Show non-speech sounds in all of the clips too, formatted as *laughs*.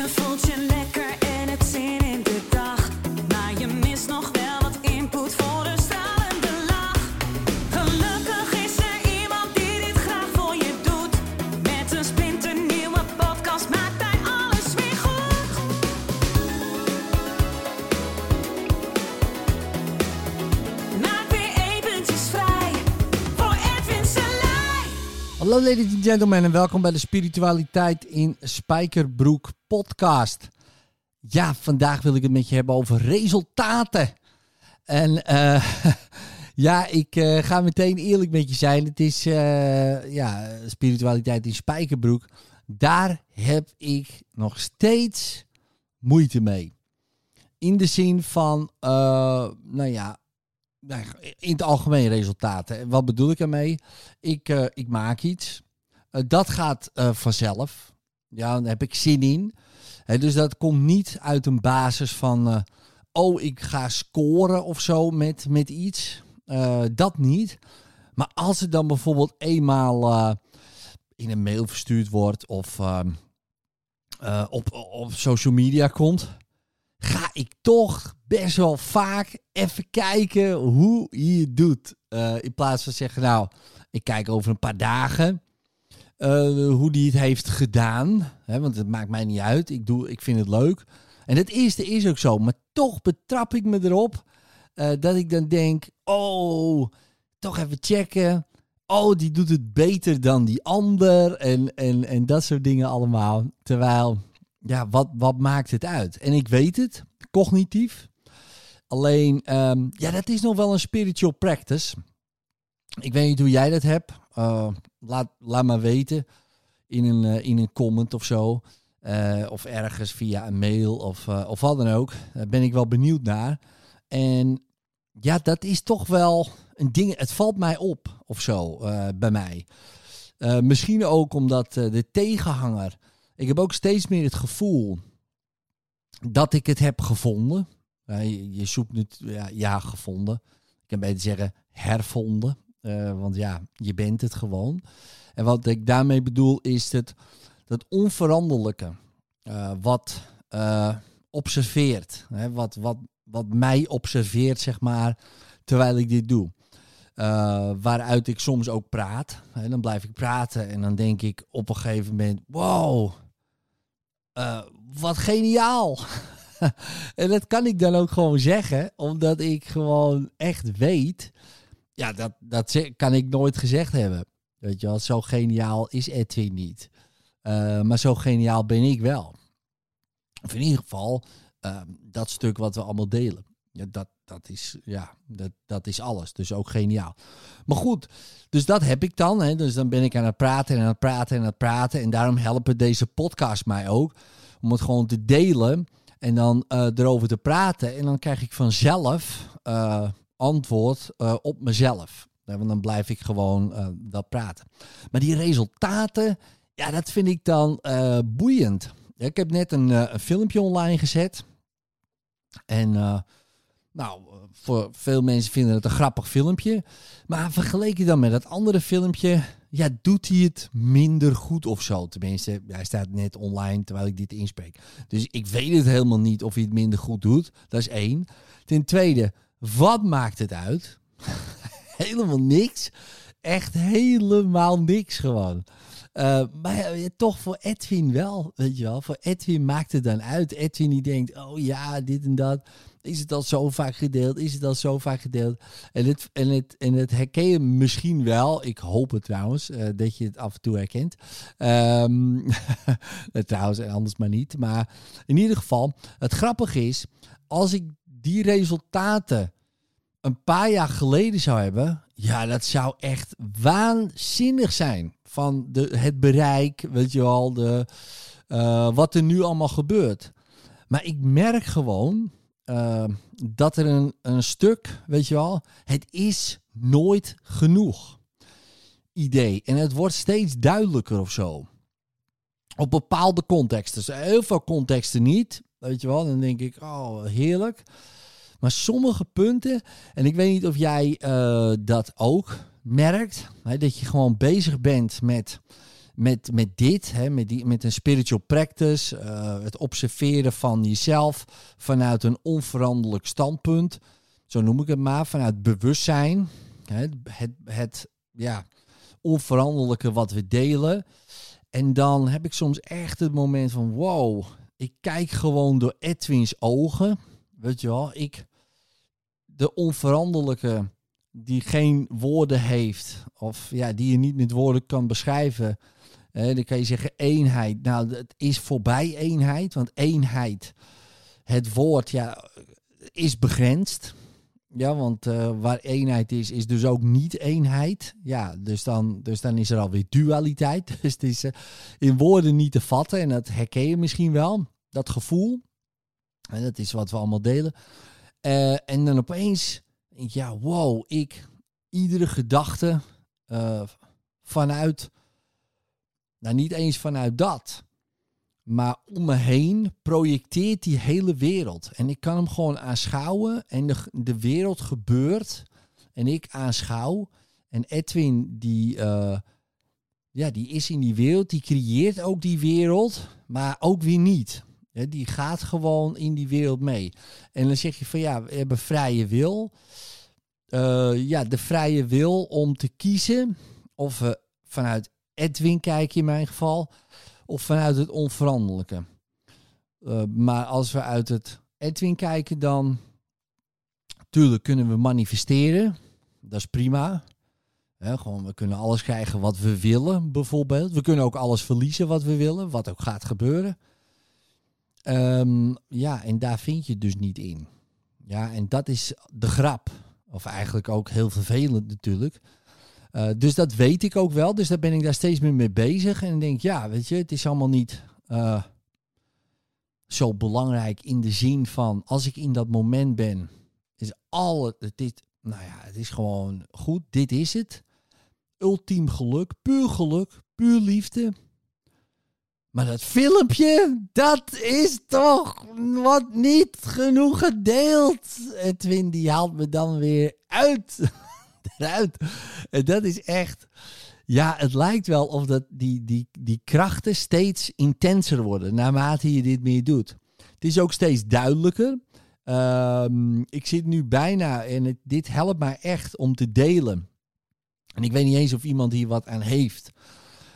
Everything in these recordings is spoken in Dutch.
Je voelt Hallo ladies and gentlemen en welkom bij de Spiritualiteit in Spijkerbroek podcast. Ja, vandaag wil ik het met je hebben over resultaten. En eh, *laughs* ja, ik eh, ga meteen eerlijk met je zijn. Het is eh, ja, Spiritualiteit in Spijkerbroek. Daar heb ik nog steeds moeite mee. In de zin van, nou ja, in het algemeen resultaten. En Wat bedoel ik ermee? Ik, eh, ik maak iets. Eh, dat gaat eh, vanzelf. Ja, daar heb ik zin in. Dus dat komt niet uit een basis van... oh, ik ga scoren of zo met, met iets. Dat niet. Maar als het dan bijvoorbeeld eenmaal in een mail verstuurd wordt... of ehm, eh, op, op social media komt... ga ik toch best wel vaak even kijken hoe je het doet. Eh, in plaats van zeggen, nou, ik kijk over een paar dagen eh, hoe die het heeft gedaan. Hè, want het maakt mij niet uit. Ik, doe, ik vind het leuk. En het eerste is ook zo. Maar toch betrap ik me erop eh, dat ik dan denk, oh, toch even checken. Oh, die doet het beter dan die ander. En, en, en dat soort dingen allemaal. Terwijl, ja, wat, wat maakt het uit? En ik weet het, cognitief. Alleen, ehm, ja, dat is nog wel een spiritual practice. Ik weet niet hoe jij dat hebt. Eh, laat, laat maar weten in een, eh, in een comment of zo. Eh, of ergens via een mail of, of wat dan ook. Daar ben ik wel benieuwd naar. En ja, dat is toch wel een ding. Het valt mij op of zo bij mij. Misschien ook omdat de tegenhanger. Ik heb ook steeds meer het gevoel dat ik het heb gevonden. Je, zoekt het, ja, gevonden. Ik kan beter zeggen hervonden. Eh, want ja, je bent het gewoon. En wat ik daarmee bedoel is het, dat onveranderlijke. eh, wat eh, observeert. Hè, wat, wat, wat mij observeert, zeg maar, terwijl ik dit doe. Waaruit ik soms ook praat. Hè, dan blijf ik praten en dan denk ik op een gegeven moment: wow, eh, wat geniaal. *laughs* en dat kan ik dan ook gewoon zeggen, omdat ik gewoon echt weet. Ja, dat, dat kan ik nooit gezegd hebben. Weet je wel, zo geniaal is Edwin niet. Eh, maar zo geniaal ben ik wel. Of in ieder geval, eh, dat stuk wat we allemaal delen. Ja, dat, dat, is, ja, dat, dat is alles. Dus ook geniaal. Maar goed, dus dat heb ik dan. Hè. Dus dan ben ik aan het praten en aan het praten en aan het praten. En daarom helpen deze podcast mij ook. Om het gewoon te delen en dan eh, erover te praten. En dan krijg ik vanzelf eh, antwoord eh, op mezelf. Want dan blijf ik gewoon dat praten. Maar die resultaten, ja, dat vind ik dan boeiend. Ik heb net een, een filmpje online gezet. En nou, voor veel mensen vinden het een grappig filmpje. Maar vergeleken dan met dat andere filmpje, ja, doet hij het minder goed of zo. Tenminste, hij staat net online terwijl ik dit inspreek. Dus ik weet het helemaal niet of hij het minder goed doet. Dat is één. Ten tweede, wat maakt het uit? *laughs* helemaal niks. Echt helemaal niks gewoon. Eh, maar ja, toch voor Edwin wel, weet je wel. Voor Edwin maakt het dan uit. Edwin die denkt, oh ja, dit en dat. Is het al zo vaak gedeeld? Is het al zo vaak gedeeld? En het, en het, en het herken je misschien wel. Ik hoop het trouwens, eh, dat je het af en toe herkent. Ehm, *laughs* trouwens, en anders maar niet. Maar in ieder geval, het grappige is, als ik die resultaten een paar jaar geleden zou hebben, ja, dat zou echt waanzinnig zijn. Van de, het bereik, weet je wel, de, eh, wat er nu allemaal gebeurt. Maar ik merk gewoon eh, dat er een, een stuk, weet je wel, het is nooit genoeg idee. En het wordt steeds duidelijker of zo. Op bepaalde contexten. Heel veel contexten niet, weet je wel. Dan denk ik, oh, heerlijk. Maar sommige punten, en ik weet niet of jij eh, dat ook merkt, hè, dat je gewoon bezig bent met, met, met dit, hè, met, die, met een spiritual practice, eh, het observeren van jezelf vanuit een onveranderlijk standpunt, zo noem ik het maar, vanuit bewustzijn, hè, het, het ja, onveranderlijke wat we delen. En dan heb ik soms echt het moment van wow, ik kijk gewoon door Edwin's ogen. Weet je wel, ik, de onveranderlijke die geen woorden heeft, of ja, die je niet met woorden kan beschrijven. Eh, dan kan je zeggen eenheid. Nou, het is voorbij eenheid, want eenheid, het woord, ja, is begrensd. Ja, want uh, waar eenheid is, is dus ook niet eenheid. Ja, dus dan, dus dan is er alweer dualiteit. *laughs* Dus het is uh, in woorden niet te vatten. En dat herken je misschien wel, dat gevoel. En dat is wat we allemaal delen. Uh, en dan opeens, ja, wow, ik, iedere gedachte vanuit, nou niet eens vanuit dat, maar om me heen projecteert die hele wereld. En ik kan hem gewoon aanschouwen en de, de wereld gebeurt en ik aanschouw. En Edwin, die, uh, ja, die is in die wereld, die creëert ook die wereld, maar ook weer niet. Die gaat gewoon in die wereld mee. En dan zeg je van ja, we hebben vrije wil. Uh, ja, de vrije wil om te kiezen of we vanuit Edwin kijken in mijn geval of vanuit het onveranderlijke. Uh, maar als we uit het Edwin kijken, dan tuurlijk kunnen we manifesteren. Dat is prima. Gewoon, we kunnen alles krijgen wat we willen, bijvoorbeeld. We kunnen ook alles verliezen wat we willen, wat ook gaat gebeuren. Um, ja, en daar vind je dus niet in. Ja, en dat is de grap. Of eigenlijk ook heel vervelend natuurlijk. Uh, dus dat weet ik ook wel. Dus daar ben ik daar steeds meer mee bezig. En denk, ja, weet je, het is allemaal niet uh, zo belangrijk in de zin van als ik in dat moment ben, is al dit, nou ja, het is gewoon goed. Dit is het. Ultiem geluk, puur geluk, puur liefde. Maar dat filmpje, dat is toch wat niet genoeg gedeeld. Edwin, die haalt me dan weer uit. *laughs* eruit. En dat is echt. Ja, het lijkt wel of dat die, die, die krachten steeds intenser worden naarmate je dit meer doet. Het is ook steeds duidelijker. Um, ik zit nu bijna en dit helpt mij echt om te delen. En ik weet niet eens of iemand hier wat aan heeft.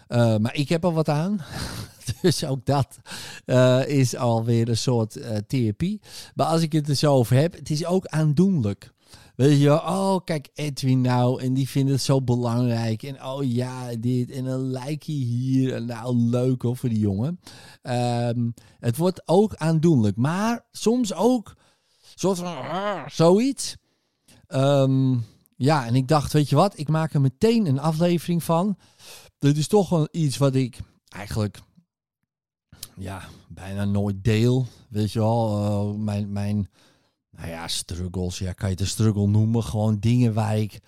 Uh, maar ik heb er wat aan. *laughs* dus ook dat uh, is alweer een soort uh, therapie. Maar als ik het er zo over heb, het is ook aandoenlijk. Weet je, oh kijk Edwin nou en die vindt het zo belangrijk. En oh ja, dit en een like hier. Nou leuk hoor voor die jongen. Um, het wordt ook aandoenlijk. Maar soms ook soort van uh, zoiets. Um, ja, en ik dacht, weet je wat, ik maak er meteen een aflevering van. Dit is toch wel iets wat ik eigenlijk ja, bijna nooit deel. Weet je wel, uh, mijn, mijn nou ja, struggles, ja, kan je het een struggle noemen. Gewoon dingen waar ik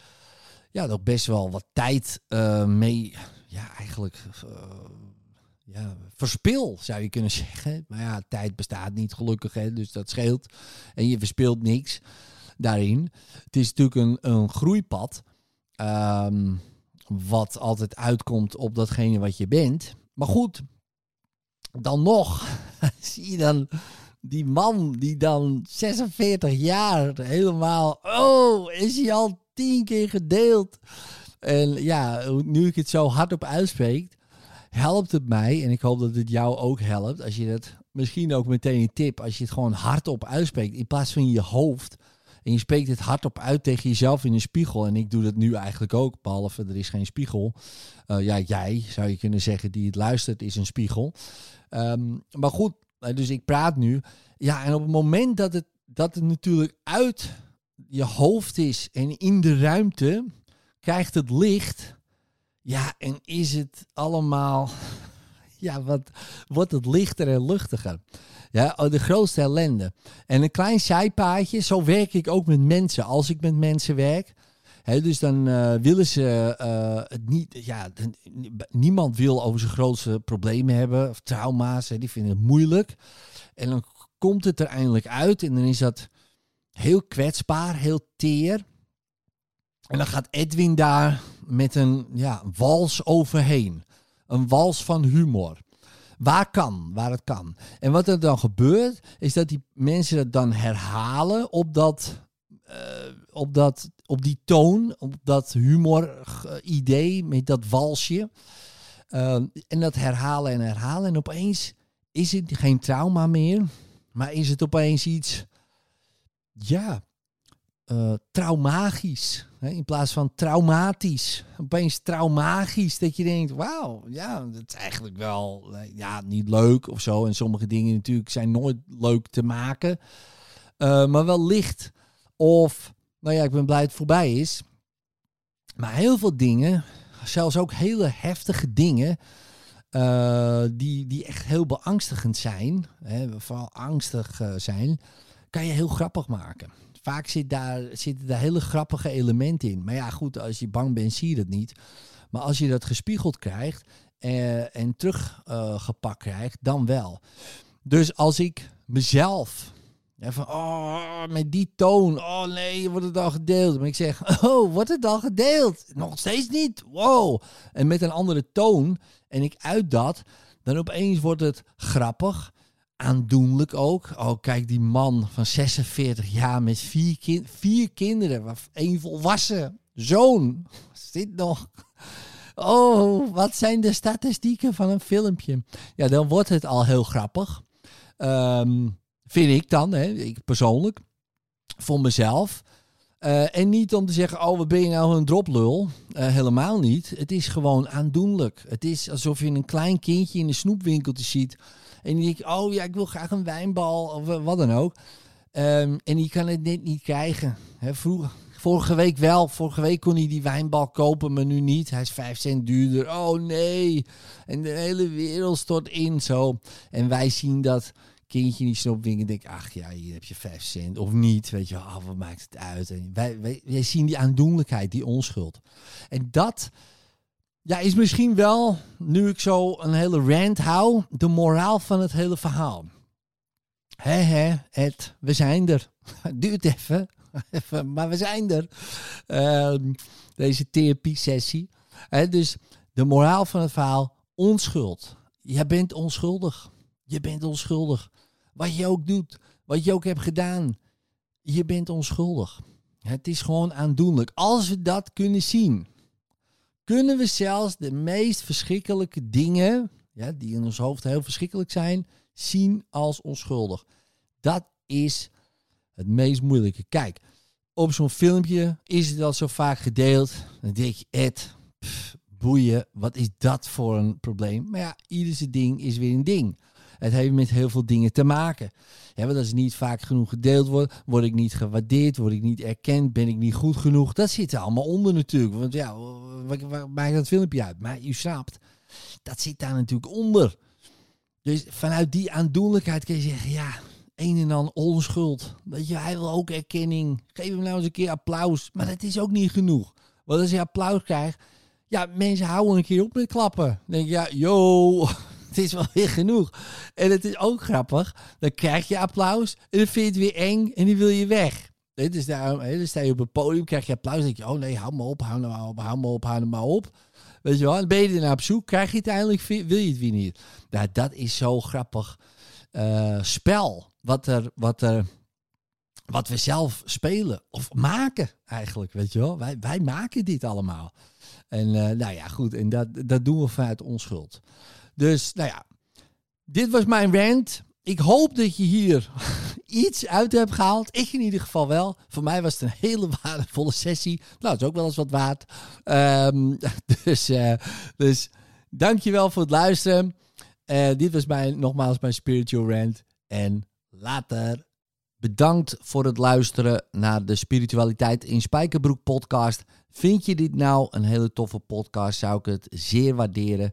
ja, nog best wel wat tijd uh, mee, ja, eigenlijk uh, ja, verspil, zou je kunnen *laughs* zeggen. Maar ja, tijd bestaat niet gelukkig, hè, dus dat scheelt. En je verspilt niks daarin. Het is natuurlijk een, een groeipad, um, wat altijd uitkomt op datgene wat je bent. Maar goed, dan nog *laughs* zie je dan die man die dan 46 jaar helemaal. Oh, is hij al tien keer gedeeld? En ja, nu ik het zo hardop uitspreek, helpt het mij. En ik hoop dat het jou ook helpt. Als je het misschien ook meteen een tip. Als je het gewoon hardop uitspreekt. In plaats van je hoofd. En je spreekt het hardop uit tegen jezelf in een spiegel. En ik doe dat nu eigenlijk ook. Behalve er is geen spiegel. Uh, ja, jij zou je kunnen zeggen die het luistert is een spiegel. Um, maar goed, dus ik praat nu. Ja, en op het moment dat het, dat het natuurlijk uit je hoofd is en in de ruimte, krijgt het licht. Ja, en is het allemaal. *laughs* Ja, wat wordt het lichter en luchtiger? Ja, oh, de grootste ellende. En een klein zijpaadje, zo werk ik ook met mensen. Als ik met mensen werk, Dus dan uh, willen ze uh, het niet. Ja, niemand wil over zijn grootste problemen hebben of trauma's. Die vinden het moeilijk. En dan komt het er eindelijk uit en dan is dat heel kwetsbaar, heel teer. En dan gaat Edwin daar met een ja, wals overheen. Een wals van humor. Waar kan, waar het kan. En wat er dan gebeurt, is dat die mensen dat dan herhalen op dat, eh, op dat, op die toon, op dat humor eh, met dat walsje. Eh, en dat herhalen en herhalen. En opeens is het geen trauma meer, maar is het opeens iets, ja, eh traumagisch. Hè? In plaats van traumatisch. Opeens traumagisch. Dat je denkt, wauw, ja, dat is eigenlijk wel, eh, ja, niet leuk of zo. En sommige dingen natuurlijk zijn nooit leuk te maken. Eh, maar wel licht. Of, nou ja, ik ben blij dat het voorbij is. Maar heel veel dingen, zelfs ook hele heftige dingen, eh, die, die echt heel beangstigend zijn, hè, vooral angstig eh, zijn, kan je heel grappig maken. Vaak zit daar, zitten daar hele grappige elementen in. Maar ja, goed, als je bang bent, zie je dat niet. Maar als je dat gespiegeld krijgt eh, en teruggepakt krijgt, dan wel. Dus als ik mezelf ja, van, oh, met die toon. Oh nee, wordt het al gedeeld. Maar ik zeg, *laughs* oh, wordt het al gedeeld? Nog steeds niet. Wow. En met een andere toon. En ik uit dat. Dan opeens wordt het grappig. Aandoenlijk ook. Oh, kijk, die man van 46 jaar met vier, kin vier kinderen. één volwassen zoon. *laughs* Zit nog. Oh, wat zijn de statistieken van een filmpje? Ja, dan wordt het al heel grappig. Ehm, vind ik dan, hè, ik persoonlijk. Voor mezelf. Eh, en niet om te zeggen, oh, wat ben je nou een droplul? Eh, helemaal niet. Het is gewoon aandoenlijk. Het is alsof je een klein kindje in een snoepwinkeltje ziet. En die denkt, oh ja, ik wil graag een wijnbal of wat dan ook. Ehm, en die kan het net niet krijgen. Hè, vorige week wel. Vorige week kon hij die wijnbal kopen, maar nu niet. Hij is vijf cent duurder. Oh nee. En de hele wereld stort in zo. En wij zien dat kindje in die snoepwinkel en denk ach ja, hier heb je vijf cent. Of niet, weet je, oh, wat maakt het uit? En wij, wij, wij zien die aandoenlijkheid, die onschuld. En dat ja, is misschien wel, nu ik zo een hele rant hou, de moraal van het hele verhaal. Hé hé, Ed, we zijn er. *laughs* Duurt *laughs* even, maar we zijn er. Ehm, deze therapie-sessie. Hè, dus de moraal van het verhaal, onschuld. Jij bent onschuldig. Je bent onschuldig. Wat je ook doet, wat je ook hebt gedaan, je bent onschuldig. Het is gewoon aandoenlijk. Als we dat kunnen zien, kunnen we zelfs de meest verschrikkelijke dingen, ja, die in ons hoofd heel verschrikkelijk zijn, zien als onschuldig. Dat is het meest moeilijke. Kijk, op zo'n filmpje is het al zo vaak gedeeld. Dan denk je, Ed, boeien, wat is dat voor een probleem? Maar ja, ieder zijn ding is weer een ding. Het heeft met heel veel dingen te maken. Ja, want als het niet vaak genoeg gedeeld wordt, word ik niet gewaardeerd, word ik niet erkend, ben ik niet goed genoeg. Dat zit er allemaal onder natuurlijk. Want ja, wat maakt dat filmpje uit? Maar u snapt, dat zit daar natuurlijk onder. Dus vanuit die aandoenlijkheid kun je zeggen, ja, een en dan onschuld. Weet je, hij wil ook erkenning. Geef hem nou eens een keer applaus. Maar dat is ook niet genoeg. Want als je applaus krijgt, ja, mensen houden een keer op met klappen. Dan denk je, ja, yo, het is wel *laughs* weer genoeg. En het is ook grappig. Dan krijg je applaus en dan vind je het weer eng en die wil je weg. Nee, Dus daar, hè, dan sta je op het podium, krijg je applaus. Denk je, oh nee, hou me op, hou me op, hou me op, hou me maar op. Weet je wel, dan ben je er naar op zoek, krijg je het eindelijk, wil je het weer niet. Nou, dat is zo grappig eh, spel. Wat, er, wat, er, wat we zelf spelen of maken eigenlijk, weet je wel. Wij, wij maken dit allemaal. En eh, nou ja, goed, en dat, dat doen we vanuit onschuld. Dus, nou ja, dit was mijn rant. Ik hoop dat je hier *laughs* iets uit hebt gehaald. Ik in ieder geval wel. Voor mij was het een hele waardevolle sessie. Nou, het is ook wel eens wat waard. Ehm, *laughs* dus, uh, dus dankjewel voor het luisteren. Uh, dit was mijn, nogmaals mijn spiritual rant. En later. Bedankt voor het luisteren naar de Spiritualiteit in Spijkerbroek podcast. Vind je dit nou een hele toffe podcast? Zou ik het zeer waarderen